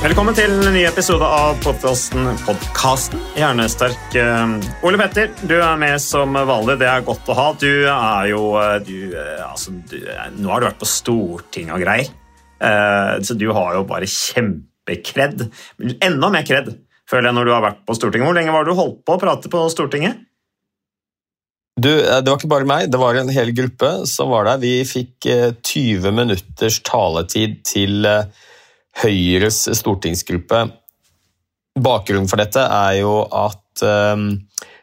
Velkommen til en ny episode av podcasten, Podkasten. Hjernesterk. Eh, Ole Petter, du er med som vanlig. Det er godt å ha. Du er jo eh, du, eh, altså, du, Nå har du vært på Stortinget og greier. Så du har jo bare kjempekred. Enda mer kred, føler jeg, når du har vært på Stortinget. Hvor lenge var du holdt på å prate på Stortinget? Du, det var ikke bare meg, det var en hel gruppe som var der. Vi fikk eh, 20 minutters taletid til eh, Høyres stortingsgruppe. Bakgrunnen for dette er jo at eh,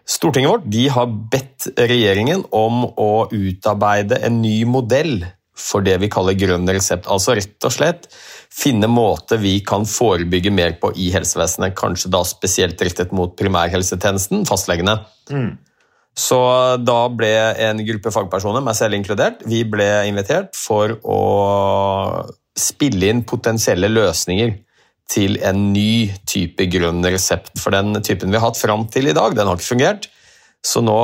Stortinget vårt de har bedt regjeringen om å utarbeide en ny modell for det vi kaller grønn resept. Altså rett og slett finne måter vi kan forebygge mer på i helsevesenet. Kanskje da spesielt rettet mot primærhelsetjenesten, fastlegene. Så da ble en gruppe fagpersoner, meg selv inkludert, vi ble invitert for å spille inn potensielle løsninger til en ny type grønn resept. For den typen vi har hatt fram til i dag, den har ikke fungert. Så nå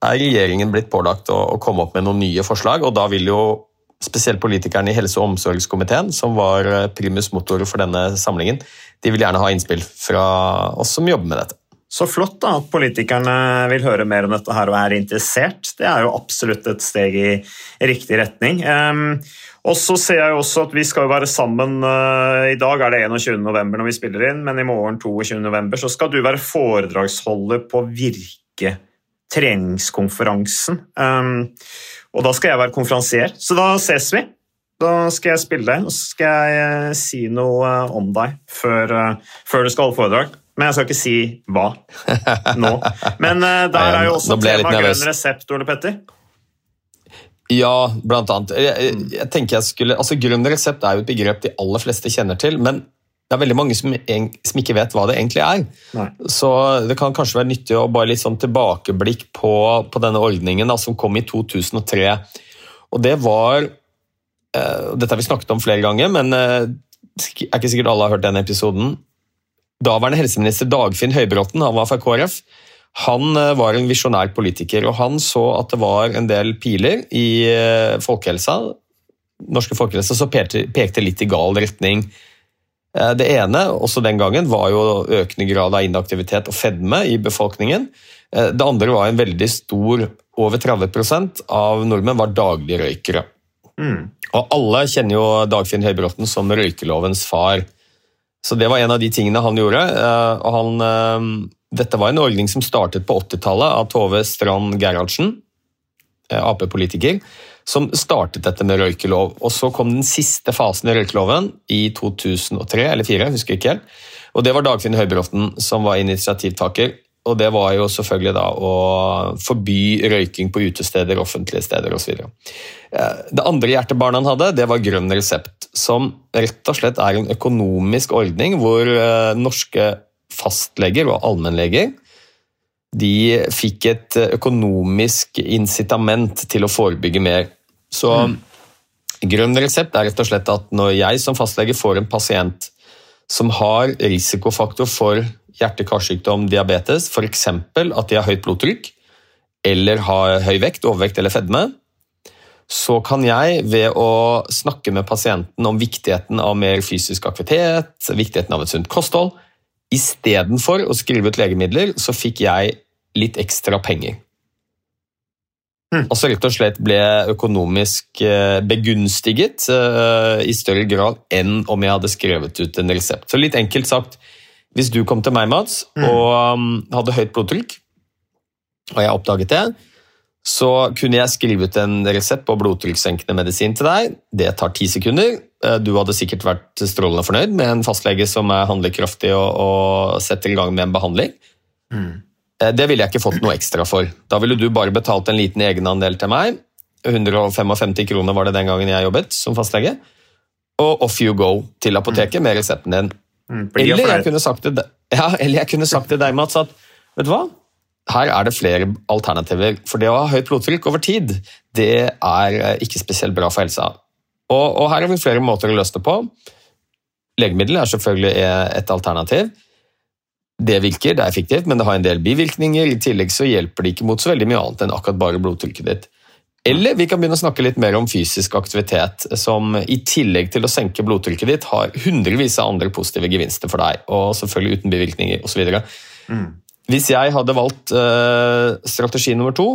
er regjeringen blitt pålagt å, komme opp med noen nye forslag, og da vil jo spesielt politikerne i helse- og omsorgskomiteen, som var primus motor for denne samlingen, de vil gjerne ha innspill fra oss som jobber med dette. Så flott da, at politikerne vil høre mer om dette her og er interessert. Det er jo absolutt et steg i riktig retning. Og så ser jeg også at vi skal være sammen eh, I dag er det 21. november når vi spiller inn, men i morgen 22. november så skal du være foredragsholder på Virke treningskonferansen. Ehm, og da skal jeg være konferansier, så da ses vi. Da skal jeg spille deg, og så skal jeg eh, si noe eh, om deg før, før du skal holde foredrag. Men jeg skal ikke si hva nå. Men der er jo også tema grønn resept, Ole Petter. Ja, blant annet. Jeg, jeg, jeg tenker jeg skulle, altså Grønn resept er jo et begrep de aller fleste kjenner til, men det er veldig mange som, som ikke vet hva det egentlig er. Nei. Så det kan kanskje være nyttig å bare litt sånn tilbakeblikk på, på denne ordningen da, som kom i 2003. Og det var uh, Dette har vi snakket om flere ganger, men det er ikke sikkert alle har hørt den episoden. Daværende helseminister Dagfinn Høybråten, han var fra KrF, han eh, var en visjonær politiker, og han så at det var en del piler i eh, folkehelsa, norske folkehelsa, som pekte, pekte litt i gal retning. Eh, Det ene, også den gangen, var jo økende grad av inaktivitet og fedme i befolkningen. Det andre var en veldig stor, over 30% av nordmenn var dagligrøykere. Mm. Og alle kjenner jo Dagfinn Høybråten som røykelovens far. Så det var en av de tingene han gjorde. Og han, dette var en ordning som startet på 80-tallet av Tove Strand Gerhardsen, eh, Ap-politiker, som startet dette med røykelov. Og så kom den siste fasen i røykeloven i 2003 eller 2004, jeg husker ikke helt. Og det var Dagfinn Høybråten som var initiativtaker. Og det var jo selvfølgelig da å forby røyking på utesteder, offentlige steder osv. Eh, Det andre hjertebarnet han hadde, det var Grønn resept, som rett og slett er en økonomisk ordning hvor eh, norske fastleger og allmennleger de fikk et eh, økonomisk incitament til å forebygge mer. Så grønn resept er rett og slett at når jeg som fastlege får en pasient som har risikofaktor for hjerte-karsykdom, diabetes, f.eks. at de har høyt blodtrykk, eller har høy vekt, overvekt eller fedme, så kan jeg ved å snakke med pasienten om viktigheten av mer fysisk aktivitet, viktigheten av et sunt kosthold, istedenfor å skrive ut legemidler, så fikk jeg litt ekstra penger. Hmm. Altså rett og slett ble økonomisk eh, begunstiget eh, i større grad enn om jeg hadde skrevet ut en resept. Så litt enkelt sagt, hvis du kom til meg, Mats, og um, hadde høyt blodtrykk, og jeg oppdaget det, så kunne jeg skrive ut en resept på blodtrykkssenkende medisin til deg. Det tar ti sekunder. Eh, Du hadde sikkert vært strålende fornøyd med en fastlege som er handlekraftig og, og setter i gang med en behandling. Mm. Det ville jeg ikke fått noe ekstra for. Da ville du bare betalt en liten egenandel til meg. 155 kroner var det den gangen jeg jobbet som fastlege. Og off you go til apoteket med resepten din. Mm, Eller jeg kunne sagt ja, eller jeg kunne sagt til deg, Mats, at vet du hva? Her er det flere alternativer. For det å ha høyt blodtrykk over tid, det er eh, ikke spesielt bra for helsa. Og, og her har vi flere måter å løse det på. Legemiddel er selvfølgelig eh, et alternativ. Det virker, det er effektivt, men det har en del bivirkninger. I tillegg så hjelper det ikke mot så veldig mye annet enn akkurat bare blodtrykket ditt. Eller vi kan begynne å snakke litt mer om fysisk aktivitet, som i tillegg til å senke blodtrykket ditt, har hundrevis av andre positive gevinster for deg, og selvfølgelig uten bivirkninger osv. Hvis jeg hadde valgt uh, strategi nummer to,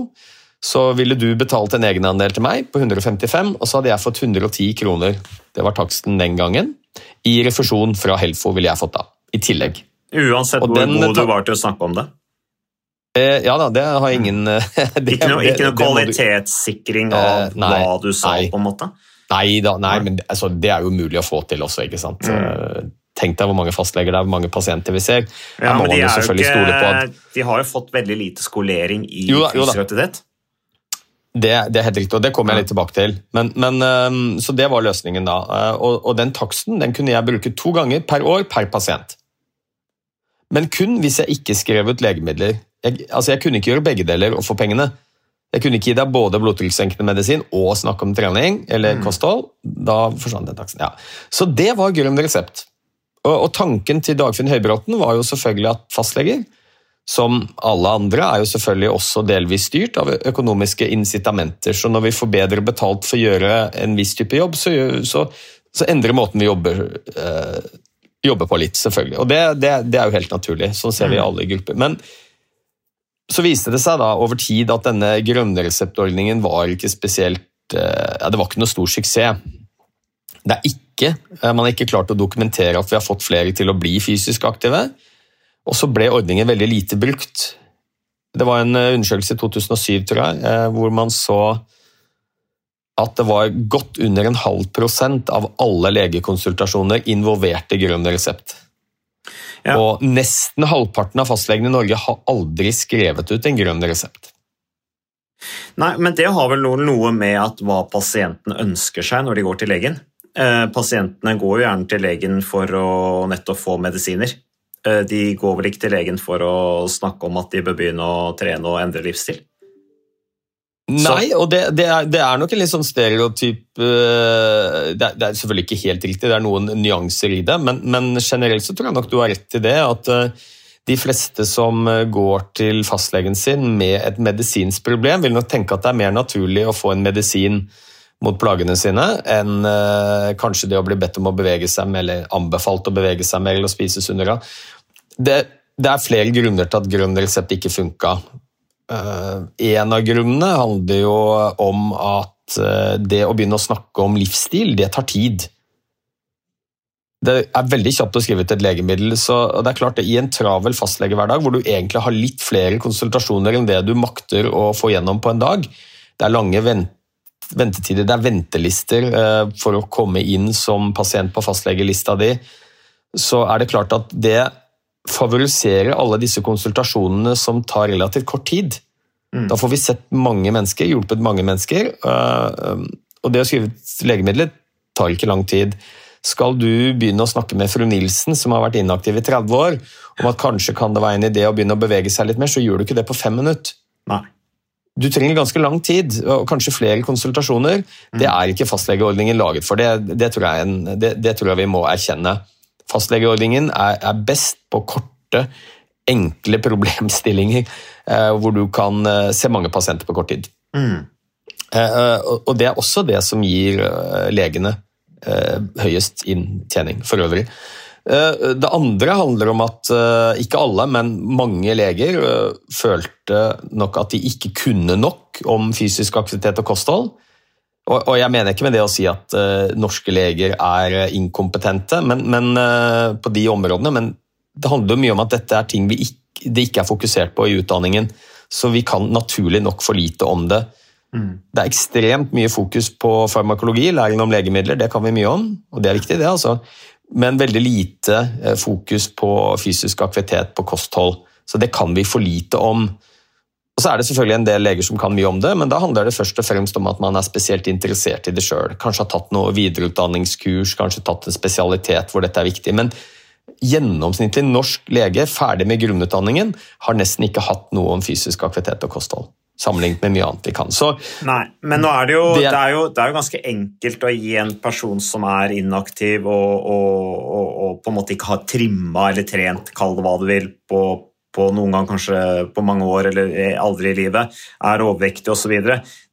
så ville du betalt en egenandel til meg på 155, og så hadde jeg fått 110 kroner. Det var taksten den gangen. I refusjon fra Helfo ville jeg fått da, i tillegg. Uansett Og hvor den god du var til å snakke om det. Eh, ja da, det har ingen eh, det, Ikke noe, ikke noe kvalitetssikring av Eh, nei, hva du sa, nei. på en måte. Nei da, nei, men altså, det er jo mulig å få til også, ikke sant. Eh, Tenk deg hvor mange fastleger det er, hvor mange pasienter vi ser. Ja, men de, ikke, de har jo fått veldig lite skolering i aktivitet. det, det er helt riktig, og det kommer jeg litt tilbake til. Men, men, så det var løsningen da. Eh, Og, og den taksten den kunne jeg bruke to ganger per år per pasient. Men kun hvis jeg ikke skrev ut legemidler. Jeg, altså jeg kunne ikke gjøre begge deler og få pengene. Jeg kunne ikke gi deg både blodtrykkssenkende medisin og snakke om trening eller kosthold. Da forsvant den taksten. Ja. Så det var grønn resept. Og, tanken til Dagfinn Høybråten var jo selvfølgelig at fastleger, som alle andre, er jo selvfølgelig også delvis styrt av økonomiske incitamenter. Så når vi får bedre betalt for å gjøre en viss type jobb, så, så, så endrer måten vi jobber, eh, jobber på litt, selvfølgelig. Og det, det, det er jo helt naturlig. Sånn ser vi i alle grupper. Men så viste det seg da over tid at denne grønne reseptordningen var ikke spesielt eh, ja, Det var ikke noe stor suksess. Det er ikke, eh, Man har ikke klart å dokumentere at vi har fått flere til å bli fysisk aktive. Og så ble ordningen veldig lite brukt. Det var en eh, undersøkelse i 2007, tror jeg, eh, hvor man så at det var godt under en halv prosent av alle legekonsultasjoner involverte grønn resept. Ja. Og nesten halvparten av fastlegene i Norge har aldri skrevet ut en grønn resept. Nei, men det har vel noe, noe med at hva pasienten ønsker seg når de går til legen. Eh, pasientene går jo gjerne til legen for å nettopp få medisiner. Eh, de går vel ikke til legen for å snakke om at de bør begynne å trene og endre livsstil. Nei, og det, det, er, det er nok en litt sånn stereotyp øh, det, er, det er selvfølgelig ikke helt riktig, det er noen nyanser i det, men, men generelt så tror jeg nok du har rett i det. At de fleste som går til fastlegen sin med et medisinsk problem, vil nok tenke at det er mer naturlig å få en medisin mot plagene sine enn øh, kanskje det å bli bedt om å bevege seg mer, eller anbefalt å bevege seg mer eller å spise sunnere. Det, det er flere grunner til at grønn resept ikke funka. Uh, en av grunnene handler jo om at uh, det å begynne å snakke om livsstil, det tar tid. Det er veldig kjapt å skrive ut et legemiddel, så det er klart det i en travel fastlegehverdag hvor du egentlig har litt flere konsultasjoner enn det du makter å få gjennom på en dag. Det er lange vent ventetider, det er ventelister uh, for å komme inn som pasient på fastlegelista di, så er det klart at det favoriserer alle disse konsultasjonene som tar relativt kort tid. Da får vi sett mange mennesker, hjulpet mange mennesker. øh, Og det å skrive ut legemidler tar ikke lang tid. Skal du begynne å snakke med fru Nilsen, som har vært inaktiv i 30 år, om at kanskje kan det være en idé å begynne å bevege seg litt mer, så gjør du ikke det på fem minutter. Nei. Du trenger ganske lang tid, og kanskje flere konsultasjoner. Det er ikke fastlegeordningen laget for. Det, det, tror, jeg en, det, det tror jeg vi må erkjenne. Fastlegeordningen er, er best på korte, enkle problemstillinger eh, hvor du kan eh, se mange pasienter på kort tid. Mm. Eh, og, og det er også det som gir eh, legene eh, høyest inntjening for øvrig. Eh, Det andre handler om at eh, ikke alle, men mange leger eh, følte nok at de ikke kunne nok om fysisk aktivitet og kosthold. Og, jeg mener ikke med det å si at norske leger er inkompetente men, men, på de områdene, men det handler jo mye om at dette er ting vi ikke, det ikke er fokusert på i utdanningen, så vi kan naturlig nok for lite om det. Det er ekstremt mye fokus på farmakologi, læring om legemidler, det kan vi mye om, og det er viktig, det altså. Men veldig lite eh, fokus på fysisk aktivitet, på kosthold. Så det kan vi for lite om. Og så er det selvfølgelig en del leger som kan mye om det, men da handler det først og fremst om at man er spesielt interessert i det sjøl. Kanskje har tatt noe videreutdanningskurs, kanskje tatt en spesialitet hvor dette er viktig. Men gjennomsnittlig norsk lege ferdig med grunnutdanningen har nesten ikke hatt noe om fysisk aktivitet og kosthold. Sammenlignet med mye annet vi kan. Så Nei, men nå er det, jo, Det det, er- jo, det er jo ganske enkelt å gi en person som er inaktiv og, og, og, og på en måte ikke har trimma eller trent, kall det hva du vil, på, på noen gang kanskje på mange år eller aldri i livet, er overvektig osv.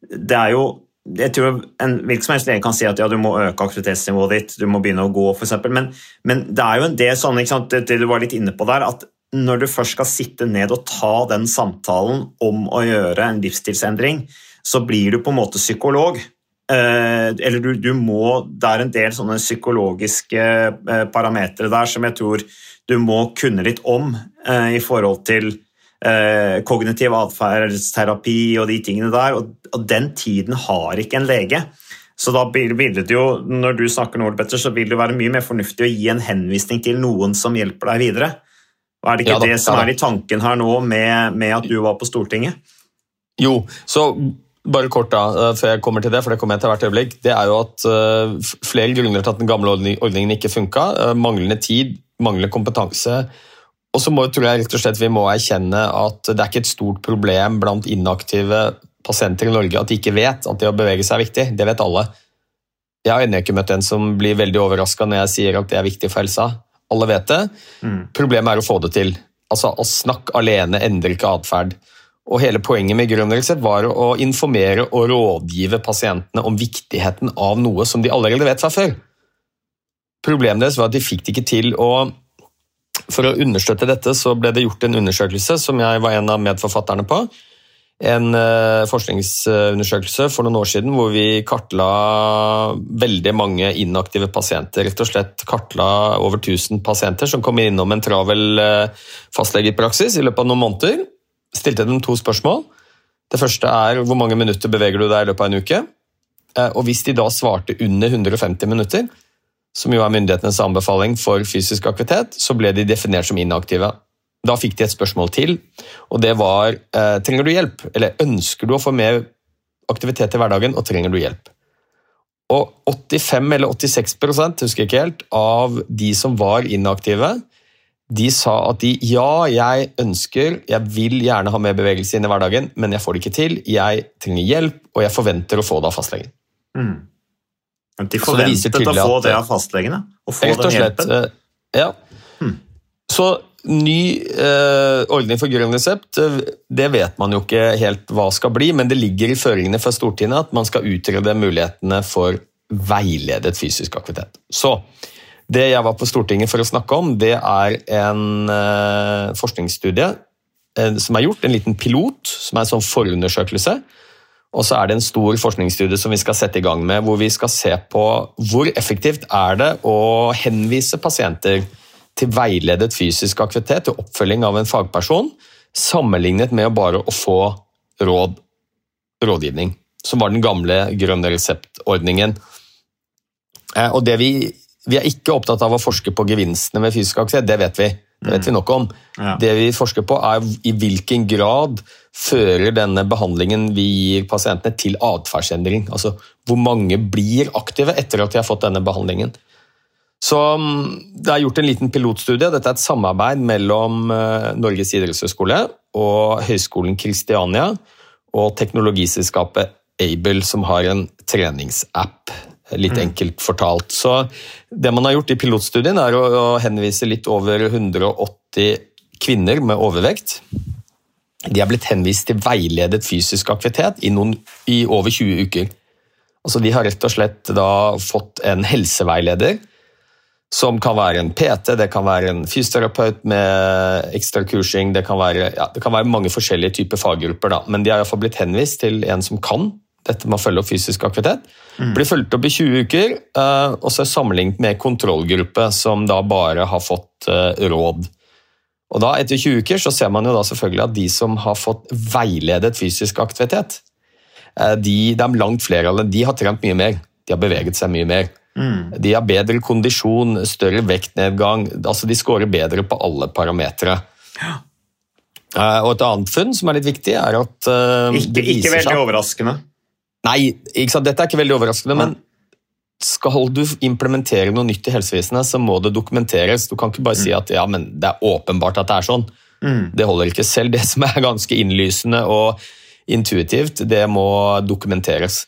Det er jo jeg tror En hvilken som helst lege kan si at ja, du må øke aktivitetsnivået ditt, du må begynne å gå f.eks., men, men det er jo en del sånne, det du var litt inne på der, at når du først skal sitte ned og ta den samtalen om å gjøre en livsstilsendring, så blir du på en måte psykolog. Eh, eller du, du må Det er en del sånne psykologiske eh, parametere der som jeg tror du må kunne litt om eh, i forhold til kognitiv atferdsterapi og de tingene der, og, den tiden har ikke en lege. Så da vil det jo, når du snakker nå, Petter, så vil det være mye mer fornuftig å gi en henvisning til noen som hjelper deg videre. Og Er det ikke Ja da, det som ja er i tanken her nå med, med at du var på Stortinget? Jo, så bare kort da, eh, før jeg kommer til det, for det kommer jeg til hvert øyeblikk, det er jo at uh, flere grunner til at den gamle ordningen ikke funka. Uh, Manglende tid, manglende kompetanse. Og så må, tror jeg rett og slett vi må erkjenne at det er ikke et stort problem blant inaktive pasienter i Norge at de ikke vet at det å bevege seg er viktig. Det vet alle. Jeg har ennå ikke møtt en som blir veldig overraska når jeg sier at det er viktig for helsa. Alle vet det. Problemet er å få det til. Altså, Å snakke alene endrer ikke atferd. Og hele Poenget med Grønn var å informere og rådgive pasientene om viktigheten av noe som de allerede vet fra før. Problemet deres var at de fikk det ikke til. og For å understøtte dette så ble det gjort en undersøkelse som jeg var en av medforfatterne på. En eh, forskningsundersøkelse for noen år siden hvor vi kartla veldig mange inaktive pasienter. Rett og slett kartla over 1000 pasienter som kom innom en travel eh, fastlegepraksis i løpet av noen måneder. Stilte dem to spørsmål. Det første er hvor mange minutter beveger du deg i løpet av en uke? Eh, Og hvis de da svarte under 150 minutter, som jo er myndighetenes anbefaling for fysisk aktivitet, så ble de definert som inaktive. Da fikk de et spørsmål til, og det var eh, trenger du hjelp, eller ønsker du å få mer aktivitet i hverdagen, og trenger du hjelp? Og 85 eller 86 husker jeg ikke helt, av de som var inaktive, de sa at de ja, jeg ønsker, jeg vil gjerne ha mer bevegelse inn i hverdagen, men jeg får det ikke til, jeg trenger hjelp, og jeg forventer å få det av fastlegen. Mm. De forventet å få det av fastlegene? Å få den slett. hjelpen? eh, Ja. Så ny eh, ordning for grønn resept, eh, det vet man jo ikke helt hva skal bli, men det ligger i føringene fra Stortinget at man skal utrede mulighetene for veiledet fysisk aktivitet. Så det jeg var på Stortinget for å snakke om, det er en eh, forskningsstudie eh, som er gjort, en liten pilot, som er en sånn forundersøkelse. Og så er det en stor forskningsstudie som vi skal sette i gang med, hvor vi skal se på hvor effektivt er det å henvise pasienter til veiledet fysisk aktivitet til oppfølging av en fagperson, sammenlignet med bare å få råd, rådgivning, som var den gamle grønne reseptordningen. Eh, Og det vi, vi er ikke opptatt av å forske på gevinstene med fysisk aktivitet, det vet vi. Det vet vi nok om. Ja. Det vi forsker på, er i hvilken grad fører denne behandlingen vi gir pasientene til atferdsendring. Altså hvor mange blir aktive etter at de har fått denne behandlingen. Så mm, Det er gjort en liten pilotstudie. Dette er et samarbeid mellom eh, Norges idrettshøgskole og Høgskolen Kristiania og teknologiselskapet Able, som har en treningsapp. Litt enkelt fortalt. Så Det man har gjort i pilotstudien, er å, henvise litt over 180 kvinner med overvekt. De er blitt henvist til veiledet fysisk aktivitet i, noen, i over 20 uker. Altså De har rett og slett da fått en helseveileder Som kan være en PT, det kan være en fysioterapeut med ekstra kursing, det kan være, ja, det kan være mange forskjellige typer faggrupper. Da. Men de har iallfall blitt henvist til en som kan dette med å følge opp fysisk aktivitet. Blir fulgt opp i 20 uker, eh, og så sammenlignet med kontrollgruppe som da bare har fått eh, råd. Og da Etter 20 uker så ser man jo da selvfølgelig at de som har fått veiledet fysisk aktivitet, eh, de, det er langt flere av dem, de har trent mye mer. De har beveget seg mye mer. De har bedre kondisjon, større vektnedgang. altså De scorer bedre på alle parametere. Eh, Og et annet funn som er litt viktig, er at uh, Ikke, det ikke veldig seg overraskende. Nei, dette er ikke veldig overraskende, men skal du implementere noe nytt i helsevesenet, så må det dokumenteres. Du kan ikke bare si at ja, men det er åpenbart at det er sånn. Det holder ikke selv. Det som er ganske innlysende og intuitivt, det må dokumenteres.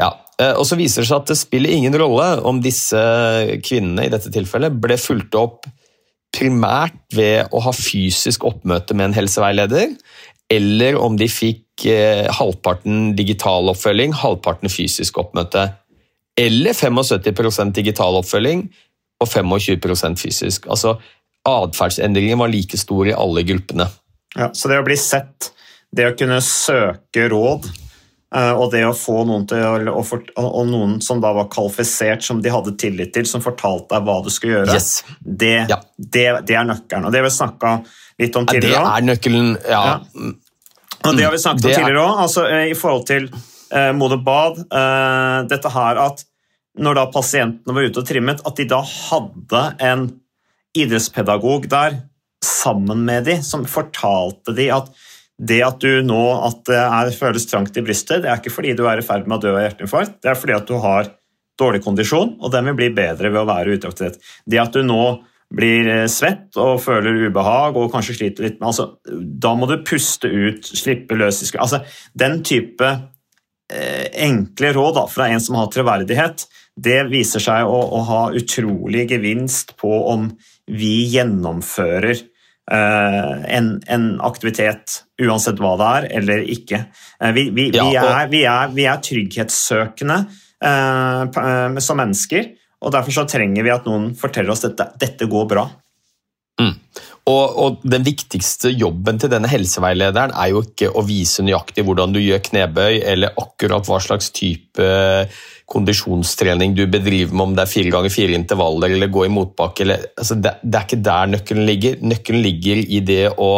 Ja. Eh, Og så viser det seg at det spiller ingen rolle om disse kvinnene i dette tilfellet ble fulgt opp primært ved å ha fysisk oppmøte med en helseveileder, eller om de fikk eh, halvparten digital oppfølging, halvparten fysisk oppmøte. Eller 75% digital oppfølging og 25% fysisk. Altså, Atferdsendringen var like stor i alle gruppene. Ja, så det å bli sett, det å kunne søke råd, og det å få noen til og, for, og noen som da var kvalifisert, som de hadde tillit til, som fortalte deg hva du skulle gjøre, Yes. det, Ja. det, det er nøkkelen. Og det har vi snakka litt om tidligere Ja, det er nøkkelen. Ja. Ja. Og det har vi snakket om er- tidligere òg, altså, eh, i forhold til eh, Moder Bad. Eh, dette her at når da pasientene var ute og trimmet, at de da hadde en idrettspedagog der sammen med de, som fortalte de at det at du nå at det er, føles trangt i brystet, det er ikke fordi du er i ferd med å dø av hjerteinfarkt, det er fordi at du har dårlig kondisjon, og den vil bli bedre ved å være ute i aktivitet. Det at du nå blir eh, svett og føler ubehag og kanskje sliter litt med altså, Da må du puste ut, slippe løs. Altså, den type eh, enkle råd da, fra en som har troverdighet, det viser seg å, å ha utrolig gevinst på om vi gjennomfører en, en aktivitet, uansett hva det er, eller ikke. Eh, vi, vi, vi, er, vi, er, vi er trygghetssøkende eh, eh, som mennesker, og derfor så trenger vi at noen forteller oss dette, dette går bra. Og, og Den viktigste jobben til denne helseveilederen er jo ikke å vise nøyaktig hvordan du gjør knebøy, eller akkurat hva slags type kondisjonstrening du bedriver med, om det er fire ganger fire intervaller eller gå i motbakke. Eller, altså det, det er ikke der nøkkelen ligger. Nøkkelen ligger i det å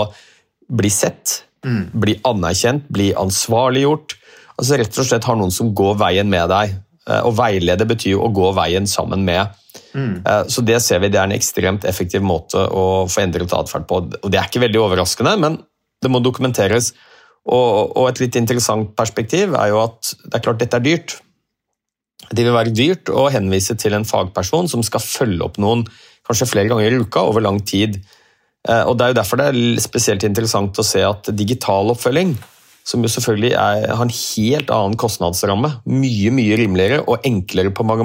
bli sett, bli anerkjent, bli ansvarliggjort. Altså Rett og slett ha noen som går veien med deg. Eh, Og veilede betyr jo å gå veien sammen med. Eh, Så det ser vi, det er en ekstremt effektiv måte å få endret atferd på. Og det er ikke veldig overraskende, men det må dokumenteres. Og, og et litt interessant perspektiv er jo at det er klart dette er dyrt. Det vil være dyrt å henvise til en fagperson som skal følge opp noen kanskje flere ganger i uka over lang tid. Eh, Og Det er jo derfor det er spesielt interessant å se at digital oppfølging, som jo selvfølgelig er, har en helt annen kostnadsramme, mye mye rimeligere og enklere på mange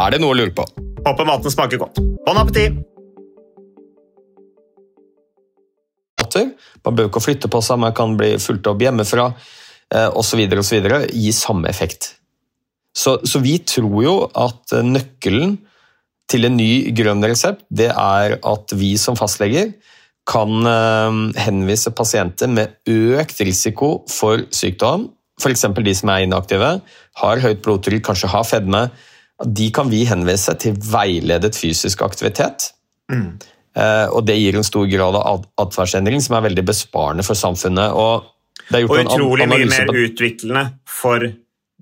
Er det noe å lure på? Håper maten smaker godt. Bon appétit! Man bør ikke flytte på seg, man kan bli fulgt opp hjemmefra osv. osv. Gi samme effekt. Så, så, vi tror jo at nøkkelen til en ny grønn resept det er at vi som fastleger kan eh, henvise pasienter med økt risiko for sykdom, f.eks. de som er inaktive, har høyt blodtrykk, kanskje har fedme. De kan vi henvise til veiledet fysisk aktivitet. Mm. Og Det gir en stor grad av atferdsendring som er veldig besparende for samfunnet. Og, og utrolig mye mer utviklende for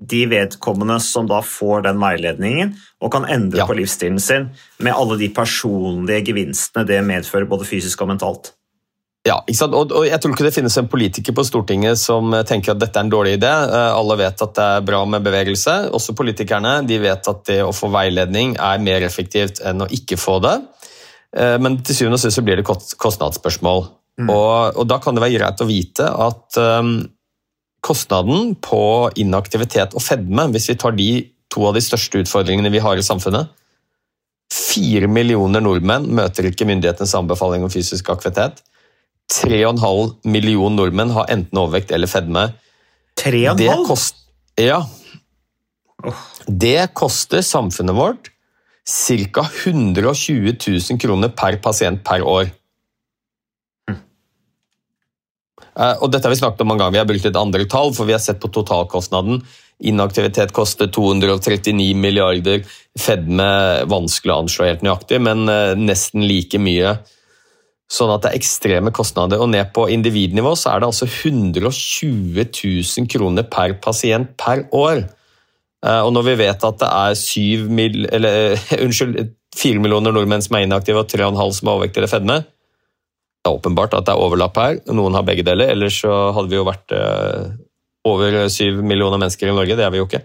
de vedkommende som da får den veiledningen og kan endre ja. på livsstilen sin med alle de personlige gevinstene det medfører, både fysisk og mentalt. Ja, og, og, Jeg tror ikke det finnes en politiker på Stortinget som tenker at dette er en dårlig idé. Eh, alle vet at det er bra med bevegelse. Også politikerne de vet at det å få veiledning er mer effektivt enn å ikke få det. Eh, men til syvende og sist blir det kostnadsspørsmål. Mm. Og, og, Da kan det være greit å vite at um, kostnaden på inaktivitet og fedme, hvis vi tar de to av de største utfordringene vi har i samfunnet Fire millioner nordmenn møter ikke myndighetenes anbefaling om fysisk aktivitet. 3,5 millioner nordmenn har enten overvekt eller fedme. 3,5? Kost, ja. Det koster samfunnet vårt ca. 120 000 kroner per pasient per år. Eh, og dette har vi snakket om mange ganger, vi har brukt et andre tall, for vi har sett på totalkostnaden. Inaktivitet koster 239 milliarder, fedme vanskelig å anslå helt nøyaktig, men eh, nesten like mye. Sånn at det er ekstreme kostnader. Og ned på individnivå så er det altså 120 000 kroner per pasient per år. Eh, og når vi vet at det er 7 mil, eller, unnskyld, 4 millioner nordmenn som er inaktive og 3,5 som er overvekt eller fedme, det er åpenbart at det er overlapp her. Noen har begge deler, ellers så hadde vi jo vært eh, over 7 millioner mennesker i Norge. Det er vi jo ikke.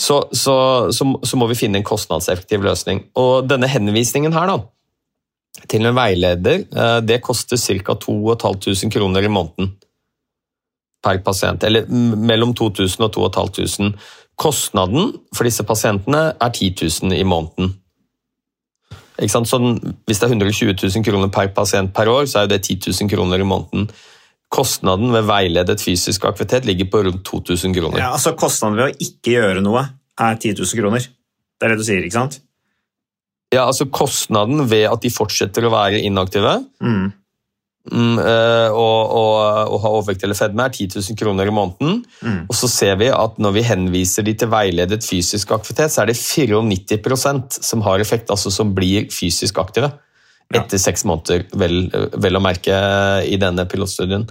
Så, så, så, så, må vi finne en kostnadseffektiv løsning. Og denne henvisningen her da, til en veileder, eh, det koster ca. 2500 kroner i måneden per pasient. Eller mellom 2000 og 2500. Kostnaden for disse pasientene er 10 000 i måneden. Sånn, hvis det er 120 000 kroner per pasient per år, så er det 10 000 kroner i måneden. Kostnaden ved veiledet fysisk aktivitet ligger på rundt 2000 kroner. Ja, altså Kostnaden ved å ikke gjøre noe er 10 000 kroner. Det er det du sier, ikke sant? Ja, altså Kostnaden ved at de fortsetter å være inaktive, mm. Mm, eh, og, og, og, ha overvekt eller fedme, er 10 000 kroner i måneden. Mm. Og så ser vi at når vi henviser de til veiledet fysisk aktivitet, så er det 94% som har effekt, altså som blir fysisk aktive. Etter seks måneder, vel, vel, å merke i denne pilotstudien.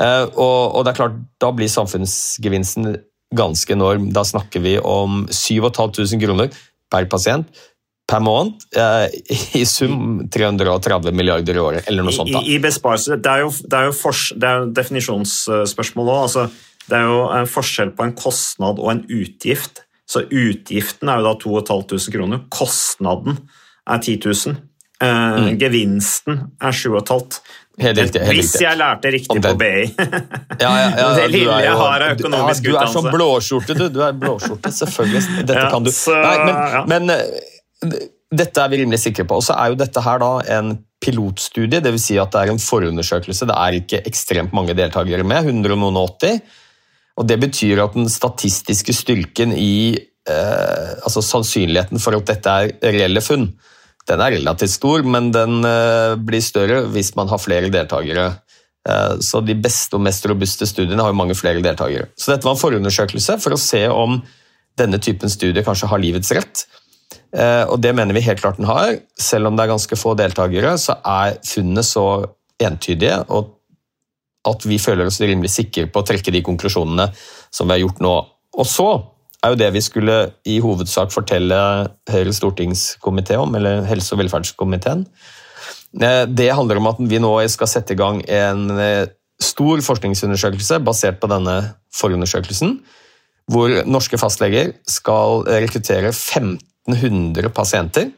Eh, og, og, det er klart, da blir samfunnsgevinsten ganske enorm. Da snakker vi om 7500 kroner per pasient per måned. eh, I sum 330 milliarder i året, eller noe sånt. da. I, i besparelse, Det det det er jo definisjonsspørsmål òg. Altså, det er jo en forskjell på en kostnad og en utgift. Så utgiften er jo da 2500 kroner. Kostnaden er 10 000. Eh, Gevinsten er 7500. Mm. Helt riktig, helt Hvis jeg lærte riktig på BI. Ja, ja, ja, Det lille jeg har av økonomisk ja, Du er så utdannelse. blåskjorte, du. Du er blåskjorte, selvfølgelig. Dette kan du. Nei, men, men eh, dette er vi rimelig sikre på. Og så er jo dette her da en pilotstudie, dvs. Si at det er en forundersøkelse. Det er ikke ekstremt mange deltakere med, 180. og noen og 80. Og det betyr at den statistiske styrken i eh, altså sannsynligheten for at dette er reelle funn, den er relativt stor, men den eh, blir større hvis man har flere deltakere. Eh, Så de beste og mest robuste studiene har jo mange flere deltakere. Så dette var en forundersøkelse for å se om denne typen studier kanskje har livets rett. Eh, Og det mener vi helt klart den har. Selv om det er ganske få deltakere, så er funnene så entydige og at vi føler oss rimelig sikre på å trekke de konklusjonene som vi har gjort nå. Og så er jo det vi skulle i hovedsak fortelle Høyres stortingskomité om, eller helse- og velferdskomiteen. Eh, Det handler om at vi nå skal sette i gang en eh, stor forskningsundersøkelse basert på denne forundersøkelsen, hvor norske fastleger skal rekruttere 1500 pasienter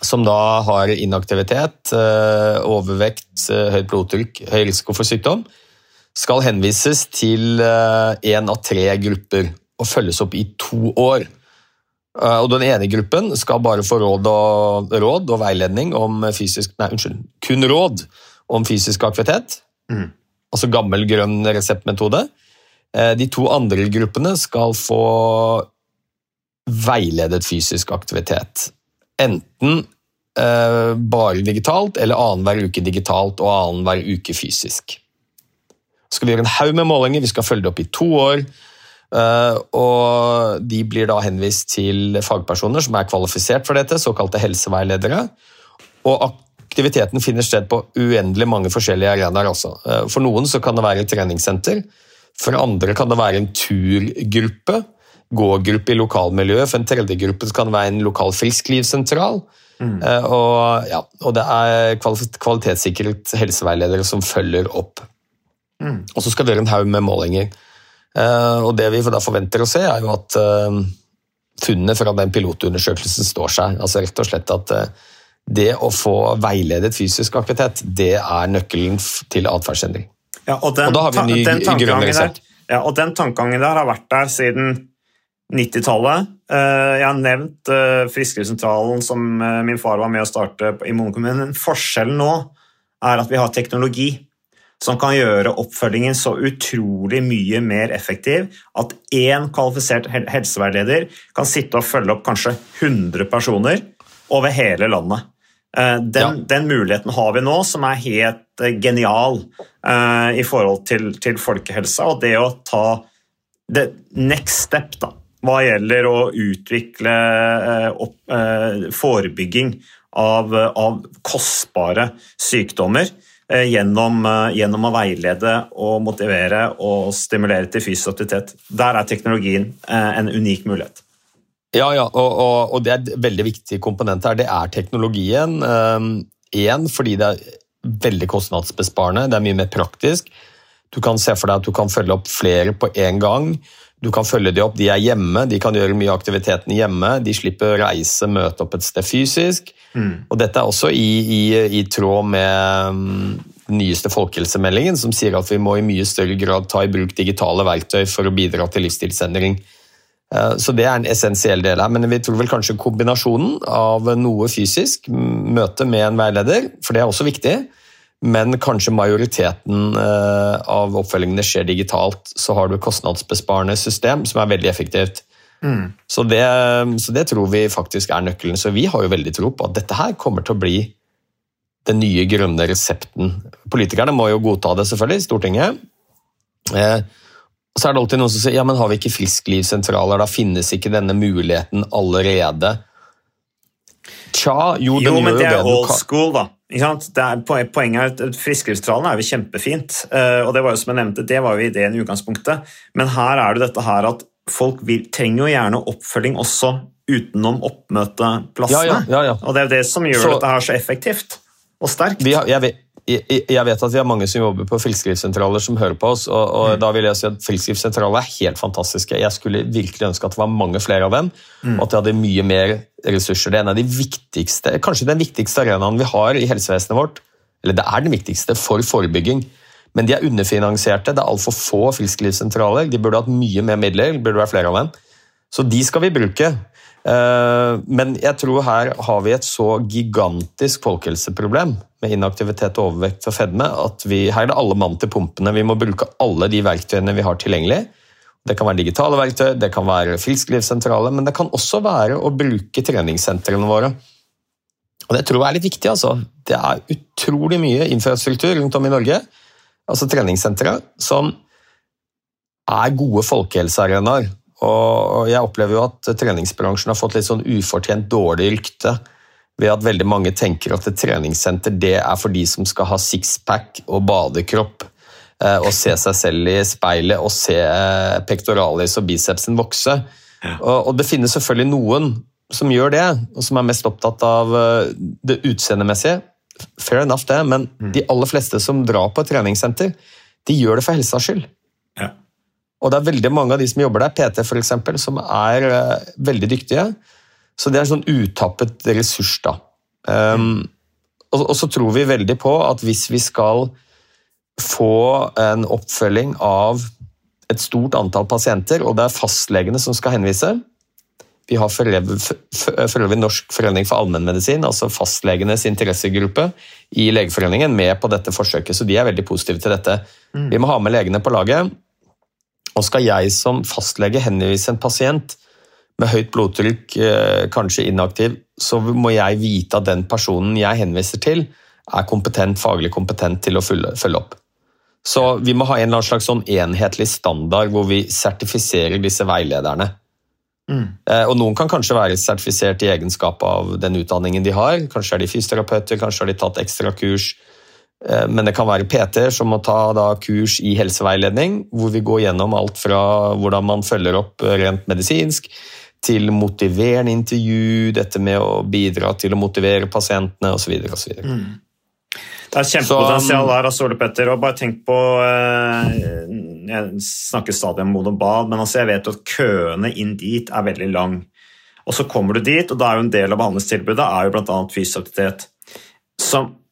som da har inaktivitet, eh, overvekt, eh, høyt blodtrykk, høy risiko for sykdom, skal henvises til én av tre grupper og følges opp i to år. Eh, Og Den ene gruppen skal bare få råd og, råd og veiledning om fysisk Nei, unnskyld. Kun råd om fysisk aktivitet. Mm. Altså gammel, grønn reseptmetode. Eh, De to andre gruppene skal få veiledet fysisk aktivitet. Enten eh, bare digitalt, eller annenhver uke digitalt og annenhver uke fysisk. Så skal vi gjøre en haug med målinger, vi skal følge det opp i to år. eh, og de blir da henvist til fagpersoner som er kvalifisert for dette, såkalte helseveiledere. Og aktiviteten finner sted på uendelig mange forskjellige arenaer. også. Eh, For noen så kan det være et treningssenter, for andre kan det være en turgruppe, gågruppe i lokalmiljøet, for en tredje gruppe kan være en lokal frisklivssentral. Mm. Og, ja, og det er kval- kvalitetssikret helseveiledere som følger opp. Og så skal vi gjøre en haug med målinger. Eh, Og det vi da forventer å se, er jo at eh, funnene fra den pilotundersøkelsen står seg. Altså rett og slett at eh, det å få veiledet fysisk aktivitet, det er nøkkelen til atferdsendring. Ja, og, den, Og da har vi en ny grønn resept. ja, og den tankegangen der har vært der siden 90-tallet. Eh, Jeg har nevnt eh, som eh, min far var med å starte i Monokommunen. kommune. Forskjellen nå er at vi har teknologi som kan gjøre oppfølgingen så utrolig mye mer effektiv at én kvalifisert hel- helseveileder kan sitte og følge opp kanskje 100 personer over hele landet. Den, Den, den muligheten har vi nå, som er helt genial i forhold til, til folkehelsa. Og det å ta the next step da, hva gjelder å utvikle eh, opp, eh, forebygging av, av kostbare sykdommer eh, gjennom, gjennom å veilede og motivere og stimulere til fysisk aktivitet. Der er teknologien en unik mulighet. Ja, ja, og, og, og det er et veldig viktig komponent her. Det er teknologien. Én fordi det er veldig kostnadsbesparende, det er mye mer praktisk. Du kan se for deg at du kan følge opp flere på én gang. Du kan følge de opp, de er hjemme, de kan gjøre mye av aktiviteten hjemme. De slipper å reise, møte opp et sted fysisk. Og dette er også i, i, i tråd med mm, den nyeste folkehelsemeldingen, som sier at vi må i mye større grad ta i bruk digitale verktøy for å bidra til livsstilsendring. Eh, Så det er en essensiell del her, men vi tror vel kanskje kombinasjonen av noe fysisk, møte med en veileder, for det er også viktig, men kanskje majoriteten eh, av oppfølgingene skjer digitalt, så har du kostnadsbesparende system som er veldig effektivt. Så, det, så det tror vi faktisk er nøkkelen. Så vi har jo veldig tro på at dette her kommer til å bli den nye grønne resepten. Politikerne må jo godta det, selvfølgelig, Stortinget. Eh, så er det alltid noen som sier ja, men har vi ikke frisklivssentraler, da finnes ikke denne muligheten allerede. Tja, jo, den Jo, men gjør det jo er det. er old school, da. Er, poenget er at Frisklivstralen er jo kjempefint, eh, og det var jo som jeg nevnte, det var jo ideen i utgangspunktet. Men her er det dette her at folk vil, trenger jo gjerne oppfølging også utenom oppmøteplassene. Ja, ja, ja. Og det er jo det som gjør Så- dette her så effektivt og sterkt. Vi har, jeg, jeg, vet at vi har mange som jobber på frisklivssentraler som hører på oss, og, og Mm. da vil jeg si at frisklivssentraler er helt fantastiske. Jeg skulle virkelig ønske at det var mange flere av dem, Mm. og at de hadde mye mer ressurser. Det er en av de viktigste, kanskje den viktigste arenaen vi har i helsevesenet vårt, eller det er den viktigste for forebygging. Men de er underfinansierte, det er altfor få frisklivssentraler, de burde hatt mye mer midler, burde være flere av dem. Så de skal vi bruke. Eh, Men jeg tror her har vi et så gigantisk folkehelseproblem med inaktivitet og overvekt og fedme at vi, her er det alle mann til pumpene. Vi må bruke alle de verktøyene vi har tilgjengelig. Det kan være digitale verktøy, det kan være frisklivssentraler, men det kan også være å bruke treningssentrene våre. Og Det tror jeg er litt viktig. altså. Det er utrolig mye infrastruktur rundt om i Norge, altså treningssentre, som er gode folkehelsearenaer. Og jeg opplever jo at treningsbransjen har fått litt sånn ufortjent dårlig rykte ved at veldig mange tenker at et treningssenter det er for de som skal ha sixpack og badekropp eh, og se seg selv i speilet og se eh, pectoralis og bicepsen vokse. Og, og det finnes selvfølgelig noen som gjør det, og som er mest opptatt av eh, det utseendemessige. Fair enough det, men de aller fleste som drar på et treningssenter, de gjør det for helsas skyld. Og det er veldig mange av de som jobber der, PT eksempel, som er uh, veldig dyktige. Så det er en sånn utappet ressurs, da. Um, og, og så tror vi veldig på at hvis vi skal få en oppfølging av et stort antall pasienter, og det er fastlegene som skal henvise Vi har for øvrig Norsk forening for allmennmedisin, altså fastlegenes interessegruppe i Legeforeningen, med på dette forsøket, så de er veldig positive til dette. Vi må ha med legene på laget. Og skal jeg som fastlege henvise en pasient med høyt blodtrykk, eh, kanskje inaktiv, så må jeg vite at den personen jeg henviser til, er kompetent, faglig kompetent til å følge, følge opp. Så vi må ha en eller annen slags sånn enhetlig standard hvor vi sertifiserer disse veilederne. Mm. Og Noen kan kanskje være sertifisert i egenskap av den utdanningen de har. Kanskje er de fysioterapeuter, kanskje har de tatt ekstra kurs. Eh, Men det kan være PT-er som må ta da kurs i helseveiledning, hvor vi går gjennom alt fra hvordan man følger opp eh, rent medisinsk, til motiverende intervju, dette med å bidra til å motivere pasientene osv. osv. Det er kjempepotensial der, altså, Ole Petter. og bare tenk på eh, Jeg snakker stadig om Modum Bad, men altså, jeg vet at køene inn dit er veldig lang. Og så kommer du dit, og da er jo en del av behandlingstilbudet er jo bl.a. fysisk aktivitet.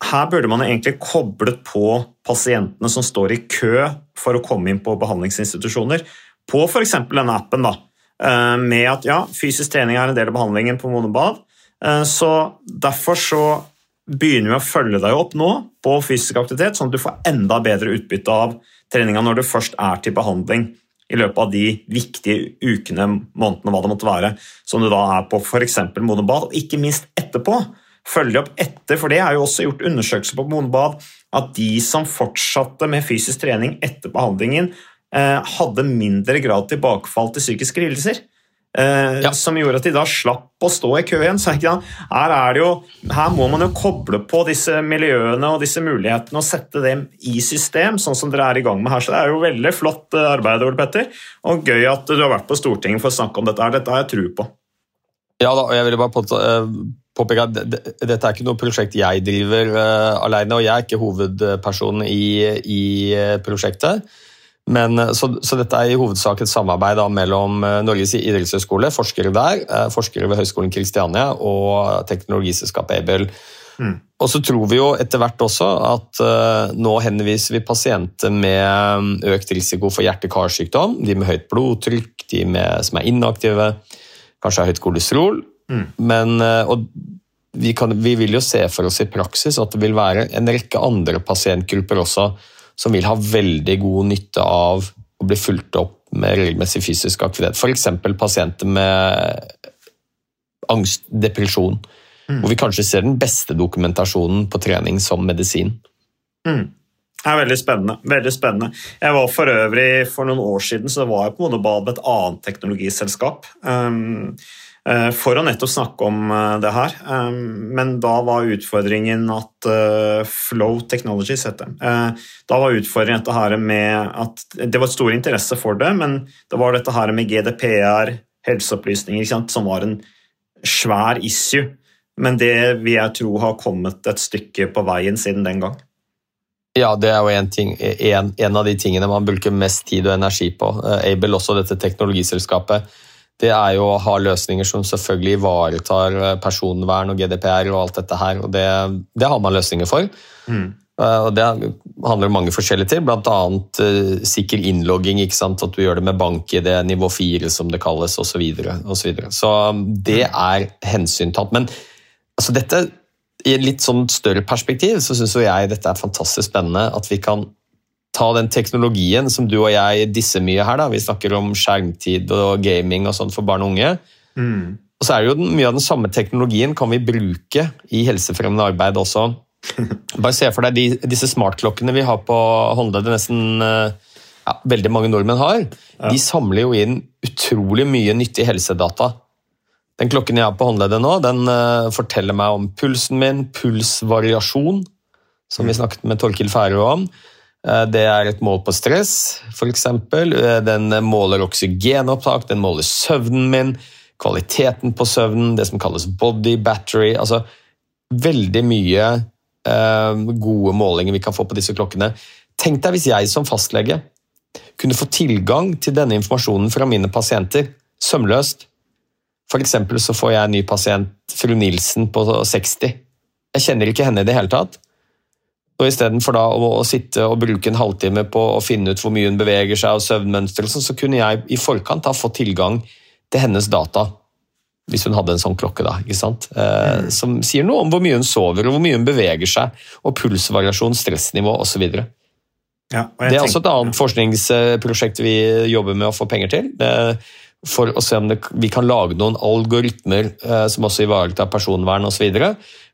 Her burde man egentlig koblet på pasientene som står i kø for å komme inn på behandlingsinstitusjoner, på f.eks. denne appen. da, eh, Med at ja, fysisk trening er en del av behandlingen på Monobad. Eh, Så derfor så begynner vi å følge deg opp nå på fysisk aktivitet, sånn at du får enda bedre utbytte av treninga når du først er til behandling i løpet av de viktige ukene, månedene, hva det måtte være, som du da er på f.eks. Monobad, Bad, og ikke minst etterpå. Følge opp etter, for det er jo også gjort undersøkelser på Monebad at de som fortsatte med fysisk trening etter behandlingen, eh, hadde mindre grad tilbakefall til psykiske lidelser. Eh, Ja. Som gjorde at de da slapp å stå i kø igjen. Så her, er det jo, her må man jo koble på disse miljøene og disse mulighetene og sette dem i system, sånn som dere er i gang med her. Så det er jo veldig flott eh, arbeid, Ole Petter. Og gøy at du har vært på Stortinget for å snakke om dette. Dette har jeg tro på. Ja da, og jeg ville bare påpeke at det- det- dette er ikke noe prosjekt jeg driver uh, alene, og jeg er ikke hovedpersonen i, i eh, prosjektet. Men, eh, så, så dette er i hovedsak et samarbeid da, mellom eh, Norges idrettshøgskole, forskere der, eh, forskere ved Høgskolen Kristiania og teknologiselskapet Able. Og så tror vi jo etter hvert også at uh, nå henviser vi pasienter med mm, økt risiko for hjerte-karsykdom, de med høyt blodtrykk, de med, som er inaktive, kanskje har høyt kolesterol. Men, eh, og vi, kan, vi vil jo se for oss i praksis at det vil være en rekke andre pasientgrupper også som vil ha veldig god nytte av å bli fulgt opp med regelmessig fysisk aktivitet. F.eks. pasienter med angst, depresjon, hvor vi kanskje ser den beste dokumentasjonen på trening som medisin. Det er veldig spennende. veldig spennende. Jeg var for øvrig For noen år siden så var jeg på Modobad med et annet teknologiselskap. Um, for å nettopp snakke om uh, det her. Um, men da var utfordringen at Flow Technologies het det. Da var utfordringen dette her med at Det var stor interesse for det, men det var dette her med GDPR, helseopplysninger, som var en svær issue. Men det vil jeg tro har kommet et stykke på veien siden den gang. Ja, det er jo en, ting, en, en, av de tingene man bruker mest tid og energi på. Abel, også dette teknologiselskapet, det er jo å ha løsninger som selvfølgelig ivaretar eh, personvern og GDPR og alt dette her. og Det, det har man løsninger for. Mm. Eh, og Det handler om mange forskjellige ting, bl.a. Uh, sikker innlogging. ikke sant? At du gjør det med bank-ID, nivå 4 som det kalles, osv. Så, videre, og så, videre. så det er hensyntatt. Men altså, dette i et litt sånn større perspektiv så syns jeg dette er fantastisk spennende. At vi kan ta den teknologien som du og jeg disser mye her. da, Vi snakker om skjermtid og gaming og sånt for barn og unge. Mm. Og så er det jo Mye av den samme teknologien kan vi bruke i helsefremmende arbeid også. Bare se for deg de, disse smartklokkene vi har på håndleddet. Nesten ja, veldig mange nordmenn har. Ja. De samler jo inn utrolig mye nyttig helsedata. Den klokken jeg har på håndleddet nå, den uh, forteller meg om pulsen min, pulsvariasjon, som vi mm. snakket med Torkild Færø om. Uh, det er et mål på stress, f.eks. Uh, den måler oksygenopptak, den måler søvnen min, kvaliteten på søvnen, det som kalles body battery. Altså veldig mye gode målinger vi kan få på disse klokkene. Tenk deg hvis jeg som fastlege kunne få tilgang til denne informasjonen fra mine pasienter sømløst F.eks. så får jeg en ny pasient, fru Nilsen på 60. Jeg kjenner ikke henne i det hele tatt. Og Istedenfor å, å sitte og bruke en halvtime på å finne ut hvor mye hun beveger seg, og søvnmønster, så, så kunne jeg i forkant ha fått tilgang til hennes data. Hvis hun hadde en sånn klokke, da, ikke sant? Eh, mm. som sier noe om hvor mye hun sover, og hvor mye hun beveger seg, og pulsvariasjon, stressnivå osv. Ja, det er også et annet forskningsprosjekt vi jobber med å få penger til. Eh, for å se om det, vi kan lage noen algoritmer eh, som også ivaretar personvern osv.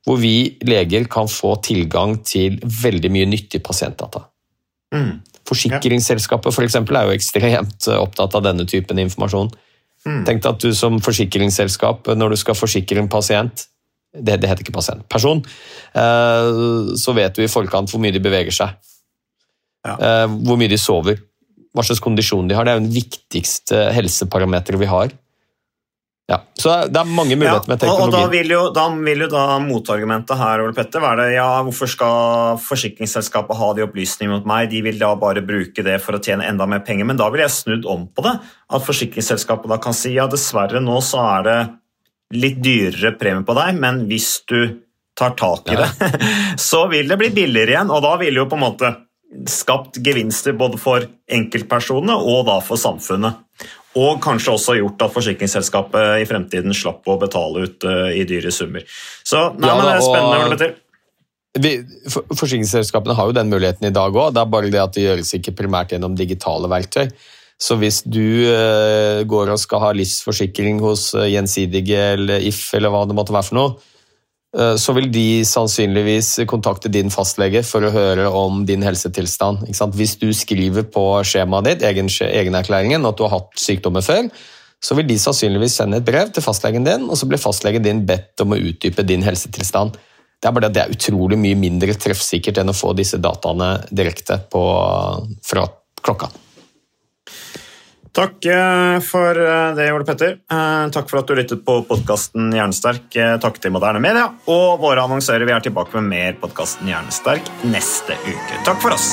Hvor vi leger kan få tilgang til veldig mye nyttig pasientdata. Mm. Forsikringsselskapet for eksempel, er jo ekstremt opptatt av denne typen informasjon. Mm. Tenk deg at du som forsikringsselskap, når du skal forsikre en pasient det, det heter ikke pasient, person, eh, så vet du i forkant hvor mye de beveger seg. Ja. Eh, hvor mye de sover hva slags kondisjon de har. Det er jo den viktigste helseparameteret vi har. Ja, så Det er mange muligheter ja, med teknologi. Og, da vil jo, da vil jo da motargumentet her Ole Petter, være det, ja, hvorfor skal forsikringsselskapet ha de opplysningene mot meg? De vil da bare bruke det for å tjene enda mer penger. Men da vil jeg snudd om på det. At forsikringsselskapet da kan si ja, dessverre nå så er det litt dyrere premie på deg, men hvis du tar tak i det, så vil det bli billigere igjen. Og da vil jo på en måte skapt gevinster både for enkeltpersonene og da for samfunnet. Og kanskje også gjort at forsikringsselskapet i fremtiden slapp å betale ut uh, i dyre summer. Så nei, ja, men det er spennende. Petter. Vi, for, forsikringsselskapene har jo den muligheten i dag òg, det er bare det at det gjøres ikke primært gjennom digitale verktøy. Så hvis du uh, går og skal ha livsforsikring hos uh, Gjensidige eller If eller hva det måtte være for noe, Eh, så vil de sannsynligvis kontakte din fastlege for å høre om din helsetilstand. Hvis du skriver på skjemaet ditt egen, egenerklæringen at du har hatt sykdommer før, så vil de sannsynligvis sende et brev til fastlegen din, og så blir fastlegen din bedt om å utdype din helsetilstand. Det er bare at det er utrolig mye mindre treffsikkert enn å få disse dataene direkte på, fra klokka. Takk eh, for eh, det, Ole Petter. Eh, takk for at du lyttet på podkasten Hjernesterk. Takk til Moderne Media og våre annonsører. Vi er tilbake med mer podkasten Hjernesterk neste uke. Takk for oss.